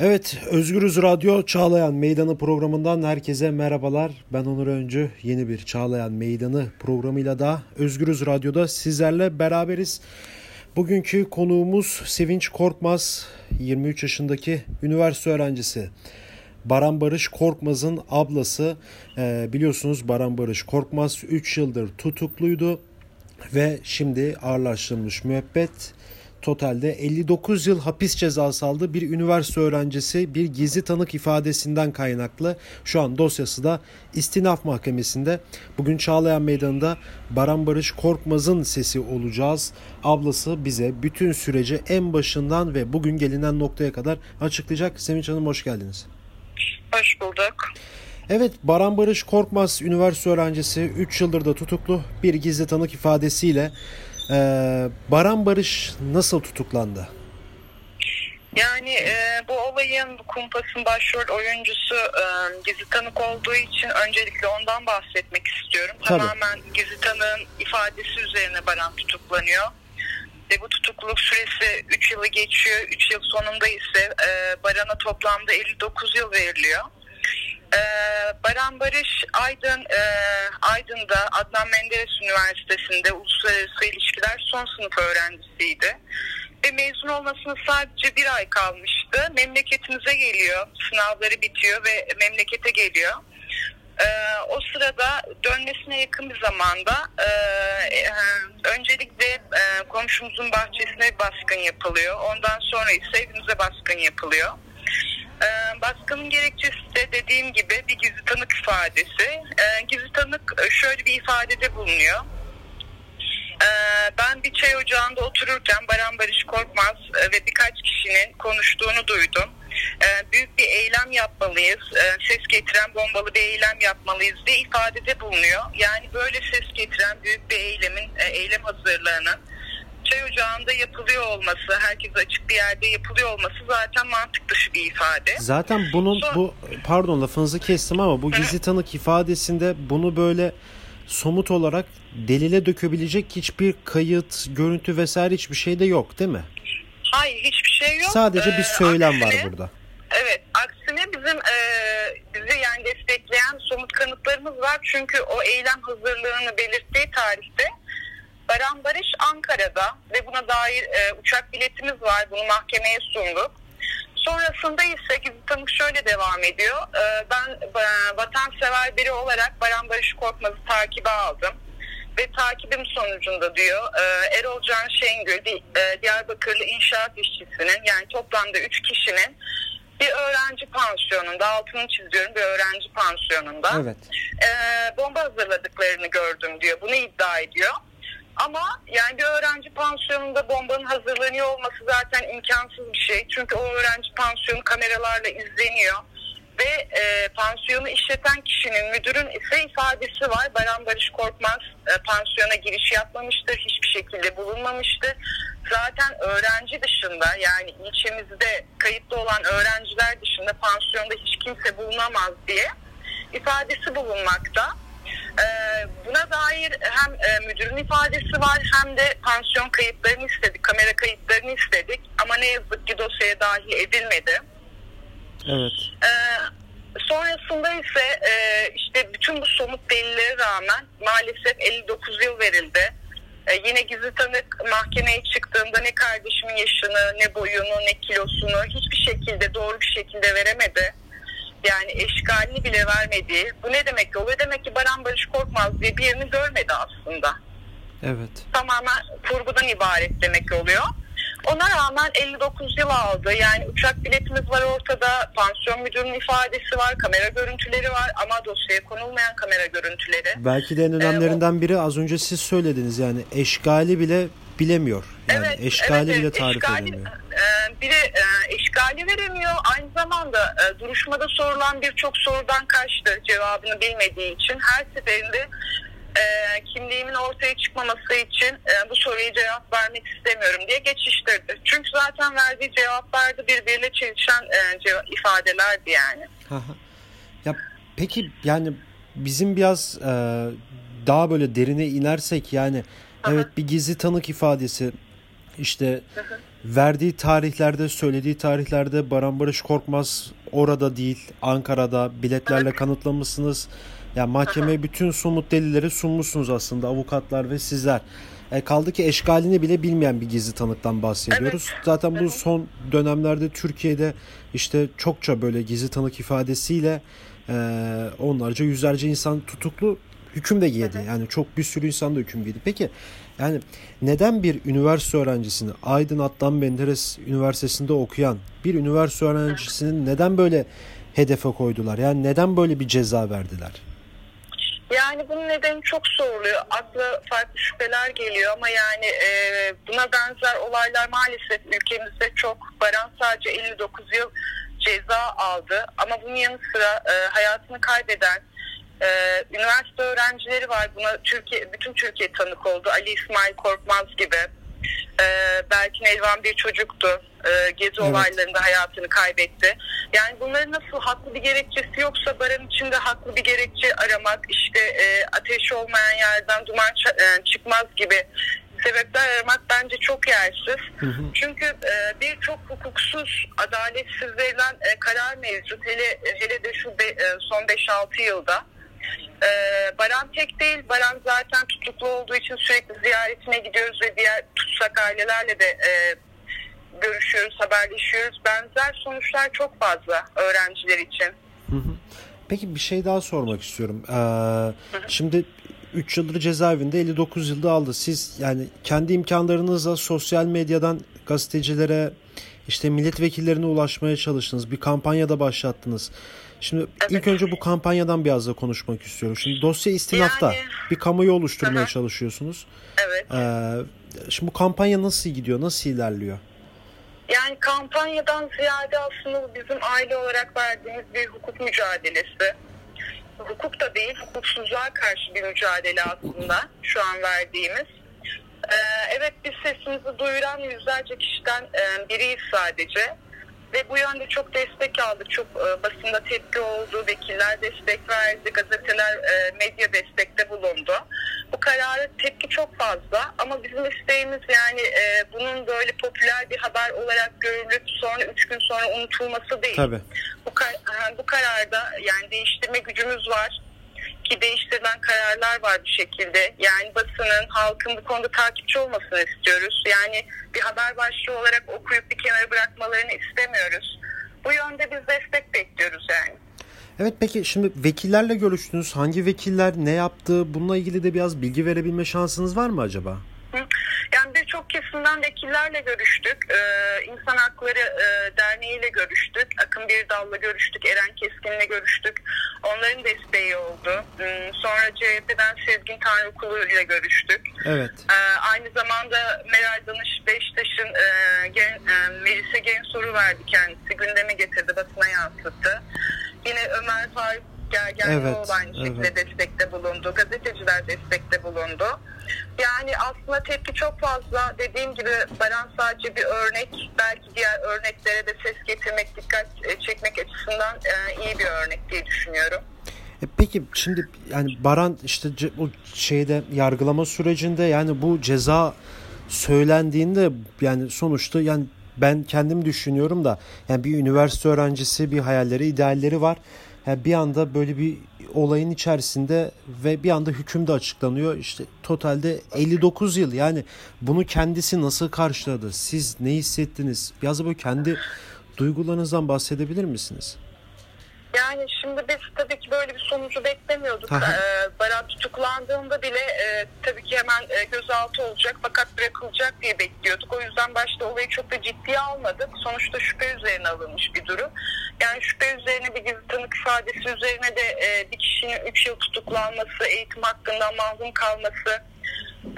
Evet, Özgürüz Radyo Çağlayan Meydanı programından herkese merhabalar. Ben Onur Öncü. Yeni bir Çağlayan Meydanı programıyla da Özgürüz Radyo'da sizlerle beraberiz. Bugünkü konuğumuz Sevinç Korkmaz, 23 yaşındaki üniversite öğrencisi. Baran Barış Korkmaz'ın ablası. Ee, biliyorsunuz Baran Barış Korkmaz 3 yıldır tutukluydu ve şimdi ağırlaştırılmış müebbet totalde 59 yıl hapis cezası aldı bir üniversite öğrencisi bir gizli tanık ifadesinden kaynaklı. Şu an dosyası da istinaf mahkemesinde. Bugün Çağlayan Meydanı'nda Baran Barış Korkmaz'ın sesi olacağız. Ablası bize bütün süreci en başından ve bugün gelinen noktaya kadar açıklayacak. Sevinç Hanım hoş geldiniz. Hoş bulduk. Evet Baran Barış Korkmaz üniversite öğrencisi 3 yıldır da tutuklu bir gizli tanık ifadesiyle ee, Baran Barış nasıl tutuklandı? Yani e, bu olayın kumpasın başrol oyuncusu e, gizli tanık olduğu için öncelikle ondan bahsetmek istiyorum. Tabii. Tamamen gizli tanığın ifadesi üzerine Baran tutuklanıyor. Ve bu tutukluluk süresi 3 yılı geçiyor. 3 yıl sonunda ise e, Baran'a toplamda 59 yıl veriliyor. Ee, Baran Barış Aydın e, Aydın'da Adnan Menderes Üniversitesi'nde uluslararası ilişkiler son sınıf öğrencisiydi. Ve mezun olmasına sadece bir ay kalmıştı. Memleketimize geliyor, sınavları bitiyor ve memlekete geliyor. Ee, o sırada dönmesine yakın bir zamanda e, e, öncelikle e, komşumuzun bahçesine baskın yapılıyor. Ondan sonra ise evimize baskın yapılıyor. E, baskının gerekçesi de dediğim gibi bir gizli tanık ifadesi. E, gizli tanık e, şöyle bir ifadede bulunuyor. E, ben bir çay ocağında otururken Baran Barış Korkmaz e, ve birkaç kişinin konuştuğunu duydum. E, büyük bir eylem yapmalıyız, e, ses getiren bombalı bir eylem yapmalıyız diye ifadede bulunuyor. Yani böyle ses getiren büyük bir eylemin, e, eylem hazırlığının çay ocağında yapılıyor olması, herkes açık bir yerde yapılıyor olması zaten mantık dışı bir ifade. Zaten bunun Son... bu pardon lafınızı kestim ama bu gizli tanık ifadesinde bunu böyle somut olarak delile dökebilecek hiçbir kayıt, görüntü vesaire hiçbir şey de yok değil mi? Hayır hiçbir şey yok. Sadece bir ee, söylem aksine, var burada. Evet aksine bizim e, bizi yani destekleyen somut kanıtlarımız var. Çünkü o eylem hazırlığını belirttiği tarihte Baran Barış Ankara'da ve buna dair e, uçak biletimiz var. Bunu mahkemeye sunduk. Sonrasında ise gizli tanık şöyle devam ediyor. E, ben e, vatansever biri olarak Baran Barış Korkmaz'ı takibe aldım. Ve takibim sonucunda diyor e, Erol Can Şengül bir e, Diyarbakırlı inşaat işçisinin yani toplamda 3 kişinin bir öğrenci pansiyonunda altını çiziyorum bir öğrenci pansiyonunda evet. e, bomba hazırladıklarını gördüm diyor. Bunu iddia ediyor. Ama yani bir öğrenci pansiyonunda bombanın hazırlanıyor olması zaten imkansız bir şey. Çünkü o öğrenci pansiyonu kameralarla izleniyor. Ve e, pansiyonu işleten kişinin müdürün ise ifadesi var. Baran Barış Korkmaz e, pansiyona giriş yapmamıştır. Hiçbir şekilde bulunmamıştır. Zaten öğrenci dışında yani ilçemizde kayıtlı olan öğrenciler dışında pansiyonda hiç kimse bulunamaz diye ifadesi bulunmakta. Ee, buna dair hem e, müdürün ifadesi var hem de pansiyon kayıtlarını istedik, kamera kayıtlarını istedik ama ne yazık ki dosyaya dahil edilmedi. Evet. Ee, sonrasında ise e, işte bütün bu somut delillere rağmen maalesef 59 yıl verildi. Ee, yine gizli tanık mahkemeye çıktığında ne kardeşimin yaşını, ne boyunu, ne kilosunu hiçbir şekilde doğru bir şekilde veremedi eşkalini bile vermediği bu ne demek oluyor? Demek ki Baran Barış Korkmaz diye bir yerini görmedi aslında. Evet. Tamamen kurgudan ibaret demek oluyor. Ona rağmen 59 yıl aldı. Yani uçak biletimiz var ortada, pansiyon müdürünün ifadesi var, kamera görüntüleri var ama dosyaya konulmayan kamera görüntüleri. Belki de en önemlilerinden biri az önce siz söylediniz yani eşgali bile bilemiyor. Yani evet, eşgali evet, bile tarif eşgali, edemiyor. E, biri e, eşgali veremiyor. Aynı zamanda e, duruşmada sorulan birçok sorudan kaçtı cevabını bilmediği için. Her seferinde e, kimliğimin ortaya çıkmaması için e, bu soruya cevap vermek istemiyorum diye geçiştirdi. Çünkü zaten verdiği cevaplar da birbiriyle çelişen e, cevap, ifadelerdi yani. ya peki yani bizim biraz e, daha böyle derine inersek yani evet bir gizli tanık ifadesi işte verdiği tarihlerde, söylediği tarihlerde Baran Barış Korkmaz orada değil, Ankara'da biletlerle kanıtlamışsınız. Yani mahkemeye bütün somut delilleri sunmuşsunuz aslında avukatlar ve sizler. E, kaldı ki eşgalini bile bilmeyen bir gizli tanıktan bahsediyoruz. Evet. Zaten bu evet. son dönemlerde Türkiye'de işte çokça böyle gizli tanık ifadesiyle e, onlarca yüzlerce insan tutuklu hüküm de giydi. Yani çok bir sürü insan da hüküm giydi. Peki yani neden bir üniversite öğrencisini Aydın Adnan Menderes Üniversitesi'nde okuyan bir üniversite öğrencisinin neden böyle hedefe koydular? Yani neden böyle bir ceza verdiler? Yani bunun nedeni çok soruluyor. Akla farklı şüpheler geliyor ama yani e, buna benzer olaylar maalesef ülkemizde çok. Baran sadece 59 yıl ceza aldı ama bunun yanı sıra e, hayatını kaybeden e, üniversite öğrencileri var. Buna Türkiye bütün Türkiye tanık oldu. Ali İsmail Korkmaz gibi. E, belki Elvan bir çocuktu. E, gezi evet. olaylarında hayatını kaybetti. Yani bunların nasıl haklı bir gerekçesi yoksa barın içinde haklı bir gerekçe aramak, işte e, ateş olmayan yerden duman e, çıkmaz gibi sebepler aramak bence çok yersiz. Hı hı. Çünkü e, birçok hukuksuz, adaletsiz verilen e, karar mevcut. Hele hele de şu be, e, son 5-6 yılda. E, Baran tek değil. Baran zaten tutuklu olduğu için sürekli ziyaretine gidiyoruz ve diğer tutsak ailelerle de e, görüşüyoruz, haberleşiyoruz. Benzer sonuçlar çok fazla öğrenciler için. Peki bir şey daha sormak istiyorum. Ee, şimdi 3 yıldır cezaevinde 59 yılda aldı. Siz yani kendi imkanlarınızla sosyal medyadan gazetecilere işte milletvekillerine ulaşmaya çalıştınız. Bir kampanyada başlattınız. Şimdi evet. ilk önce bu kampanyadan biraz da konuşmak istiyorum. Şimdi dosya istinafta yani, bir kamuoyu oluşturmaya aha. çalışıyorsunuz. Evet. Ee, şimdi bu kampanya nasıl gidiyor? Nasıl ilerliyor? Yani kampanyadan ziyade aslında bizim aile olarak verdiğimiz bir hukuk mücadelesi. Hukuk da değil, hukuksuzluğa karşı bir mücadele aslında şu an verdiğimiz. Ee, evet biz sesimizi duyuran yüzlerce kişiden e, biriyiz sadece. Ve bu yönde çok destek aldık. Çok e, basında tepki oldu, vekiller destek verdi, gazeteler, e, medya destekte bulundu. Bu kararı tepki çok fazla ama bizim isteğimiz yani e, bunun böyle popüler bir haber olarak görülüp sonra üç gün sonra unutulması değil. Tabii. Bu, kar, bu kararda yani değiştirme gücümüz var değiştirilen kararlar var bir şekilde. Yani basının, halkın bu konuda takipçi olmasını istiyoruz. Yani bir haber başlığı olarak okuyup bir kenara bırakmalarını istemiyoruz. Bu yönde biz destek bekliyoruz yani. Evet peki şimdi vekillerle görüştünüz. Hangi vekiller ne yaptı? Bununla ilgili de biraz bilgi verebilme şansınız var mı acaba? Yani birçok kesimden vekillerle görüştük. Ee, İnsan Hakları e, Derneği ile görüştük. Akın Birdal'la görüştük. Eren Keskin'le görüştük. Onların desteği oldu. Hmm, sonra CHP'den Sezgin Tanrıkulu ile görüştük. Evet. Ee, aynı zamanda Meral Danış Beştaş'ın e, gen, e, Melis'e gen soru verdi kendisi. Gündeme getirdi, basına yansıttı. Yine Ömer Faruk Gergen evet, aynı şekilde evet. destekte bulundu. Gazeteciler destekte bulundu. Yani aslında tepki çok fazla. Dediğim gibi Baran sadece bir örnek. Belki diğer örneklere de ses getirmek, dikkat e, çekmek açısından e, iyi bir örnek diye düşünüyorum. E peki şimdi yani Baran işte bu şeyde yargılama sürecinde yani bu ceza söylendiğinde yani sonuçta yani ben kendim düşünüyorum da yani bir üniversite öğrencisi bir hayalleri, idealleri var. Yani bir anda böyle bir olayın içerisinde ve bir anda hüküm de açıklanıyor. İşte totalde 59 yıl. Yani bunu kendisi nasıl karşıladı? Siz ne hissettiniz? Biraz da böyle kendi duygularınızdan bahsedebilir misiniz? Yani şimdi biz tabii ki böyle bir sonucu beklemiyorduk. ee, Baran tutuklandığında bile e, tabii ki hemen e, gözaltı olacak fakat bırakılacak diye bekliyorduk. O yüzden başta olayı çok da ciddiye almadık. Sonuçta şüphe üzerine alınmış bir durum. Yani şüphe üzerine bir gizli tanık ifadesi üzerine de e, bir kişinin 3 yıl tutuklanması, eğitim hakkından mahrum kalması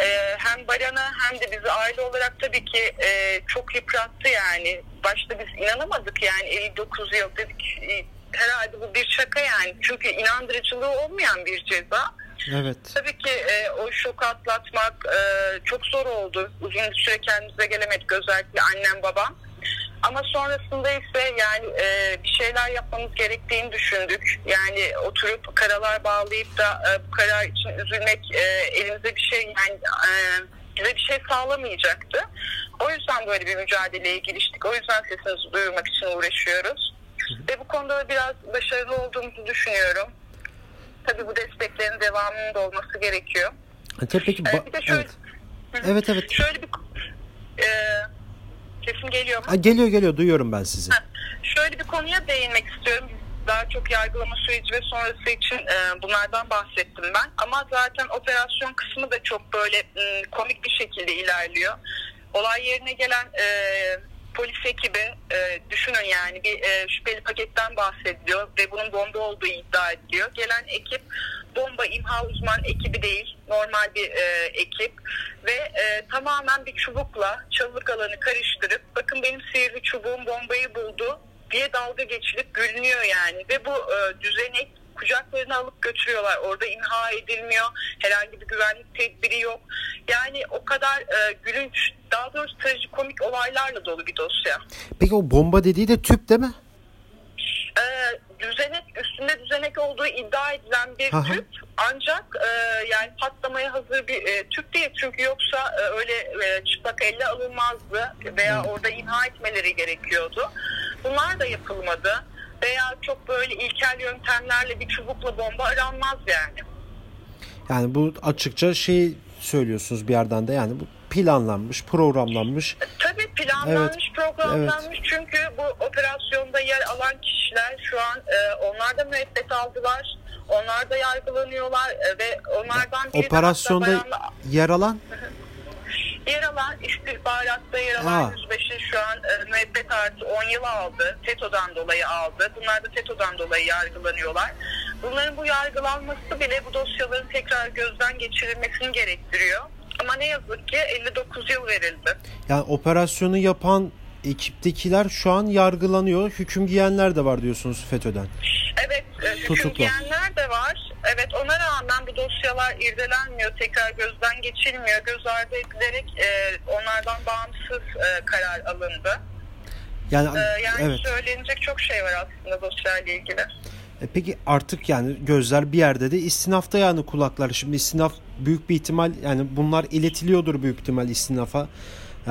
ee, hem Baran'a hem de bizi aile olarak tabii ki e, çok yıprattı yani. Başta biz inanamadık yani 59 yıl dedik e, herhalde bu bir şaka yani. Çünkü inandırıcılığı olmayan bir ceza. Evet. Tabii ki e, o şoku atlatmak e, çok zor oldu. Uzun süre kendimize gelemedik özellikle annem babam. Ama sonrasında ise yani e, bir şeyler yapmamız gerektiğini düşündük. Yani oturup karalar bağlayıp da e, bu karar için üzülmek e, elimize bir şey yani e, bize bir şey sağlamayacaktı. O yüzden böyle bir mücadeleye giriştik. O yüzden sesimizi duyurmak için uğraşıyoruz. Ve bu konuda da biraz başarılı olduğumuzu düşünüyorum. Tabii bu desteklerin devamının da olması gerekiyor. E, tabii peki, ee, bir de şöyle, evet. evet evet. Şöyle bir e, sesim geliyor mu? geliyor geliyor duyuyorum ben sizi. Ha, şöyle bir konuya değinmek istiyorum. Daha çok yargılama süreci ve sonrası için e, bunlardan bahsettim ben. Ama zaten operasyon kısmı da çok böyle e, komik bir şekilde ilerliyor. Olay yerine gelen e, polis ekibi e, düşünün yani bir e, şüpheli paketten bahsediliyor ve bunun bomba olduğu iddia ediliyor. Gelen ekip bomba imha uzman ekibi değil normal bir e, ekip ve e, tamamen bir çubukla çalılık alanı karıştırıp bakın benim sihirli çubuğum bombayı buldu diye dalga geçilip gülünüyor yani ve bu e, düzenek kucaklarına alıp götürüyorlar. Orada imha edilmiyor. Herhangi bir güvenlik tedbiri yok. Yani o kadar e, gülünç, daha doğrusu trajikomik olaylarla dolu bir dosya. Peki o bomba dediği de tüp değil mi? E, düzenek, üstünde düzenek olduğu iddia edilen bir Aha. tüp. Ancak e, yani patlamaya hazır bir e, tüp değil. Çünkü yoksa e, öyle e, çıplak elle alınmazdı veya orada imha etmeleri gerekiyordu. Bunlar da yapılmadı veya çok böyle ilkel yöntemlerle bir çubukla bomba aranmaz yani. Yani bu açıkça şey söylüyorsunuz bir yerden de yani bu planlanmış, programlanmış. E, tabii planlanmış, evet. programlanmış. Evet. Çünkü bu operasyonda yer alan kişiler şu an e, onlar da müebbet aldılar. Onlar da yargılanıyorlar e, ve onlardan biri Operasyonda bayanla... yer alan? Yer alan istihbaratta yer alan yüzbaşı şu an e, müebbet artı 10 yıl aldı. FETÖ'den dolayı aldı. Bunlar da FETÖ'den dolayı yargılanıyorlar. Bunların bu yargılanması bile bu dosyaların tekrar gözden geçirilmesini gerektiriyor. Ama ne yazık ki 59 yıl verildi. Yani operasyonu yapan ekiptekiler şu an yargılanıyor. Hüküm giyenler de var diyorsunuz FETÖ'den. Evet, e, hüküm Tutuklu. giyenler de var. Evet ona rağmen bu dosyalar irdelenmiyor, tekrar gözden geçilmiyor. Göz ardı edilerek e, onlardan bağımsız e, karar alındı. Yani, ee, yani evet. söylenecek çok şey var aslında dosyayla ilgili. E peki artık yani gözler bir yerde de istinafta yani kulaklar. Şimdi istinaf büyük bir ihtimal yani bunlar iletiliyordur büyük ihtimal istinafa e,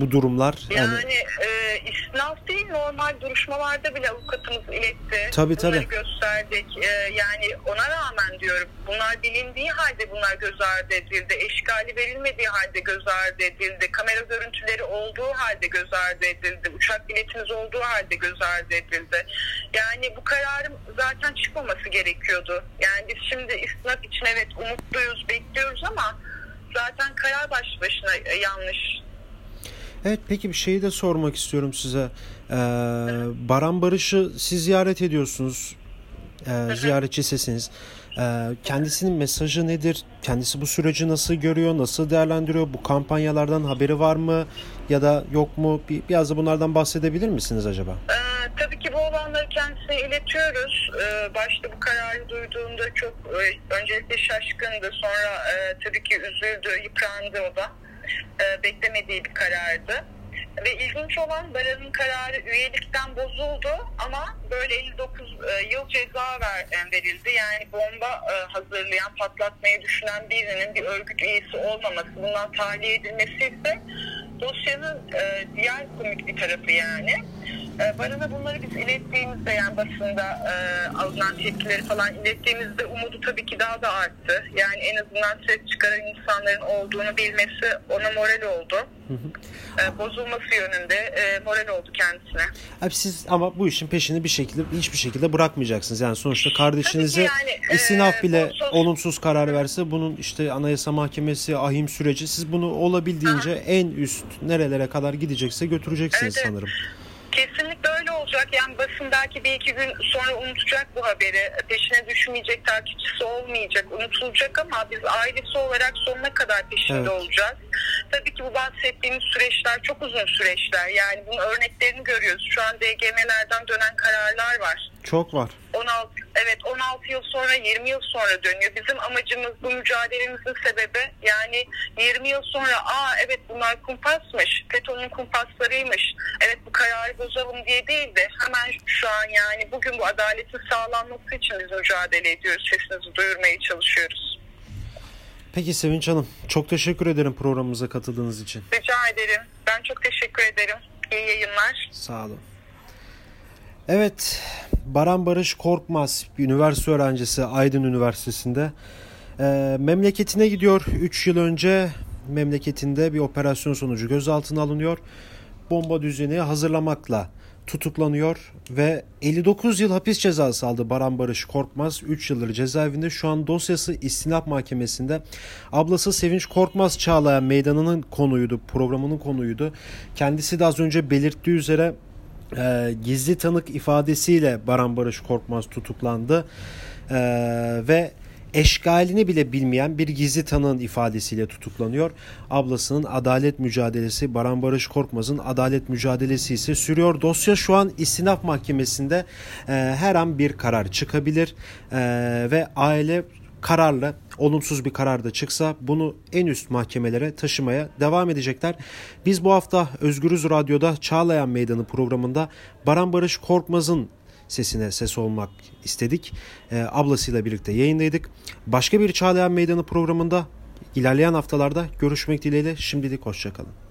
bu durumlar. Yani, yani e, istinaf değil normal duruşmalarda bile avukatımız iletti. Tabii Bunları tabii. gösterdik. E, yani ona rağmen diyorum bunlar bilindiği halde bunlar göz ardı edildi. Eşkali verilmediği halde göz ardı edildi. Kamera görüntüleri olduğu halde göz ardı edildi. Uçak biletimiz olduğu halde göz ardı edildi. Yani bu kararın zaten çıkmaması gerekiyordu. Yani biz şimdi istinaf için evet umutluyuz, bekliyoruz ama zaten karar baş başına e, yanlış. Evet peki bir şeyi de sormak istiyorum size. Ee, Baran Barış'ı siz ziyaret ediyorsunuz. Ee, ziyaretçi sesiniz. Ee, kendisinin mesajı nedir? Kendisi bu süreci nasıl görüyor? Nasıl değerlendiriyor? Bu kampanyalardan haberi var mı? Ya da yok mu? Bir, biraz da bunlardan bahsedebilir misiniz acaba? Ee, tabii ki bu olanları kendisine iletiyoruz. Ee, başta bu kararı duyduğunda çok e, öncelikle şaşkındı. Sonra e, tabii ki üzüldü, yıprandı o da. E, beklemediği bir karardı. Ve ilginç olan Baran'ın kararı üyelikten bozuldu ama böyle 59 e, yıl ceza ver, e, verildi. Yani bomba e, hazırlayan, patlatmayı düşünen birinin bir örgüt üyesi olmaması, bundan tahliye edilmesi ise dosyanın e, diğer komik bir tarafı yani. E, Baran'a bunları biz ilettiğimizde yani basında e, alınan tepkileri falan ilettiğimizde umudu tabii ki daha da arttı. Yani en azından ses çıkaran insanların olduğunu bilmesi ona moral oldu. E, bozulması yönünde e, moral oldu kendisine. Abi siz ama bu işin peşini bir şekilde hiçbir şekilde bırakmayacaksınız. Yani sonuçta kardeşinize yani, istinaf e, bile sos... olumsuz karar verse bunun işte Anayasa Mahkemesi ahim süreci siz bunu olabildiğince ha. en üst nerelere kadar gidecekse götüreceksiniz evet, sanırım. Kesinlikle öyle olacak. Yani basın belki bir iki gün sonra unutacak bu haberi. Peşine düşmeyecek, takipçisi olmayacak, unutulacak ama biz ailesi olarak sonuna kadar peşinde evet. olacağız. Tabii ki bu bahsettiğimiz süreçler çok uzun süreçler. Yani bunun örneklerini görüyoruz. Şu an DGM'lerden dönen kararlar var. Çok var. 16 evet 16 yıl sonra 20 yıl sonra dönüyor. Bizim amacımız bu mücadelemizin sebebi yani 20 yıl sonra aa evet bunlar kumpasmış. FETÖ'nün kumpaslarıymış. Evet bu kararı bozalım diye değil de hemen şu an yani bugün bu adaletin sağlanması için biz mücadele ediyoruz. Sesimizi duyurmaya çalışıyoruz. Peki Sevinç Hanım çok teşekkür ederim programımıza katıldığınız için. Rica ederim. Ben çok teşekkür ederim. İyi yayınlar. Sağ olun. Evet, Baran Barış Korkmaz, üniversite öğrencisi Aydın Üniversitesi'nde. E, memleketine gidiyor. 3 yıl önce memleketinde bir operasyon sonucu gözaltına alınıyor. Bomba düzeni hazırlamakla tutuklanıyor ve 59 yıl hapis cezası aldı Baran Barış Korkmaz. 3 yıldır cezaevinde şu an dosyası istinaf mahkemesinde. Ablası Sevinç Korkmaz Çağlayan meydanının konuydu, programının konuydu. Kendisi de az önce belirttiği üzere e, gizli tanık ifadesiyle Baran Barış Korkmaz tutuklandı. E, ve eşgalini bile bilmeyen bir gizli tanığın ifadesiyle tutuklanıyor. Ablasının adalet mücadelesi Baran Barış Korkmaz'ın adalet mücadelesi ise sürüyor. Dosya şu an istinaf mahkemesinde e, her an bir karar çıkabilir e, ve aile kararlı olumsuz bir karar da çıksa bunu en üst mahkemelere taşımaya devam edecekler. Biz bu hafta Özgürüz Radyo'da Çağlayan Meydanı programında Baran Barış Korkmaz'ın sesine ses olmak istedik. E, ablasıyla birlikte yayındaydık. Başka bir Çağlayan Meydanı programında ilerleyen haftalarda görüşmek dileğiyle şimdilik hoşçakalın.